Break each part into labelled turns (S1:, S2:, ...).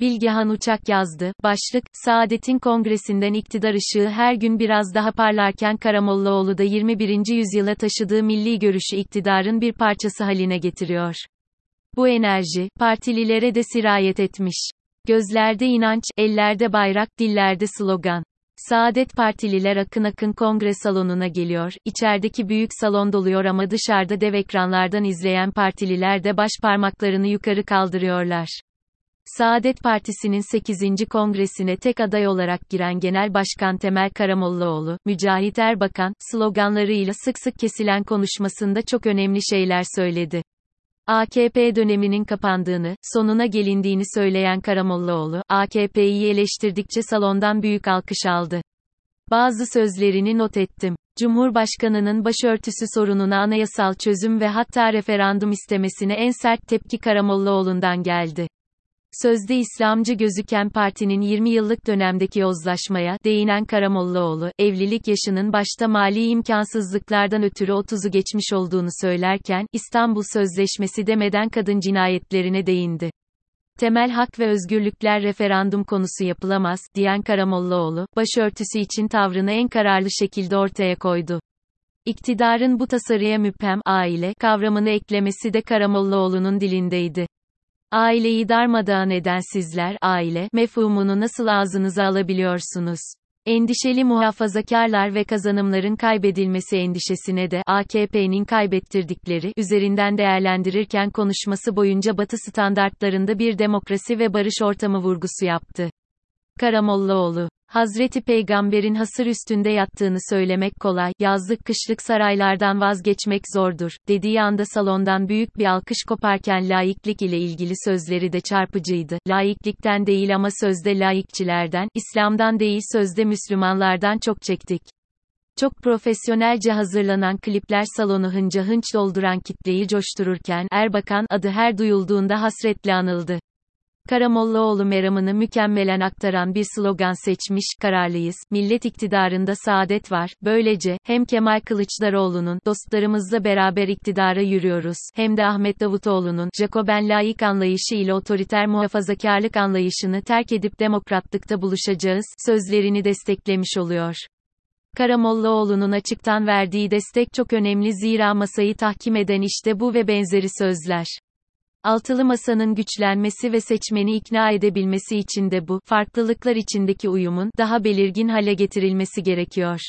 S1: Bilgehan Uçak yazdı. Başlık, Saadet'in kongresinden iktidar ışığı her gün biraz daha parlarken Karamollaoğlu da 21. yüzyıla taşıdığı milli görüşü iktidarın bir parçası haline getiriyor. Bu enerji, partililere de sirayet etmiş. Gözlerde inanç, ellerde bayrak, dillerde slogan. Saadet Partililer akın akın kongre salonuna geliyor, içerideki büyük salon doluyor ama dışarıda dev ekranlardan izleyen partililer de baş parmaklarını yukarı kaldırıyorlar. Saadet Partisi'nin 8. kongresine tek aday olarak giren Genel Başkan Temel Karamollaoğlu, Mücahit Erbakan, sloganlarıyla sık sık kesilen konuşmasında çok önemli şeyler söyledi. AKP döneminin kapandığını, sonuna gelindiğini söyleyen Karamollaoğlu, AKP'yi eleştirdikçe salondan büyük alkış aldı. Bazı sözlerini not ettim. Cumhurbaşkanının başörtüsü sorununa anayasal çözüm ve hatta referandum istemesine en sert tepki Karamollaoğlu'ndan geldi. Sözde İslamcı gözüken partinin 20 yıllık dönemdeki yozlaşmaya değinen Karamollaoğlu, evlilik yaşının başta mali imkansızlıklardan ötürü 30'u geçmiş olduğunu söylerken, İstanbul Sözleşmesi demeden kadın cinayetlerine değindi. Temel hak ve özgürlükler referandum konusu yapılamaz, diyen Karamollaoğlu, başörtüsü için tavrını en kararlı şekilde ortaya koydu. İktidarın bu tasarıya müphem, aile, kavramını eklemesi de Karamollaoğlu'nun dilindeydi. Aileyi darmadağın eden sizler, aile, mefhumunu nasıl ağzınıza alabiliyorsunuz? Endişeli muhafazakarlar ve kazanımların kaybedilmesi endişesine de AKP'nin kaybettirdikleri üzerinden değerlendirirken konuşması boyunca Batı standartlarında bir demokrasi ve barış ortamı vurgusu yaptı. Karamollaoğlu Hazreti Peygamber'in hasır üstünde yattığını söylemek kolay, yazlık kışlık saraylardan vazgeçmek zordur, dediği anda salondan büyük bir alkış koparken laiklik ile ilgili sözleri de çarpıcıydı. Laiklikten değil ama sözde laikçilerden, İslam'dan değil sözde Müslümanlardan çok çektik. Çok profesyonelce hazırlanan klipler salonu hınca hınç dolduran kitleyi coştururken, Erbakan adı her duyulduğunda hasretle anıldı. Karamollaoğlu meramını mükemmelen aktaran bir slogan seçmiş, kararlıyız, millet iktidarında saadet var, böylece, hem Kemal Kılıçdaroğlu'nun, dostlarımızla beraber iktidara yürüyoruz, hem de Ahmet Davutoğlu'nun, Jacoben layık anlayışı ile otoriter muhafazakarlık anlayışını terk edip demokratlıkta buluşacağız, sözlerini desteklemiş oluyor. Karamollaoğlu'nun açıktan verdiği destek çok önemli zira masayı tahkim eden işte bu ve benzeri sözler. Altılı masanın güçlenmesi ve seçmeni ikna edebilmesi için de bu, farklılıklar içindeki uyumun, daha belirgin hale getirilmesi gerekiyor.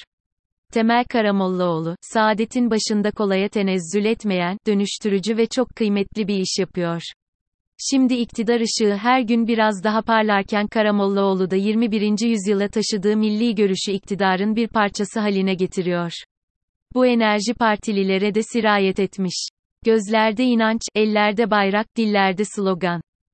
S1: Temel Karamollaoğlu, saadetin başında kolaya tenezzül etmeyen, dönüştürücü ve çok kıymetli bir iş yapıyor. Şimdi iktidar ışığı her gün biraz daha parlarken Karamollaoğlu da 21. yüzyıla taşıdığı milli görüşü iktidarın bir parçası haline getiriyor. Bu enerji partililere de sirayet etmiş. Gözlerde inanç, ellerde bayrak, dillerde slogan.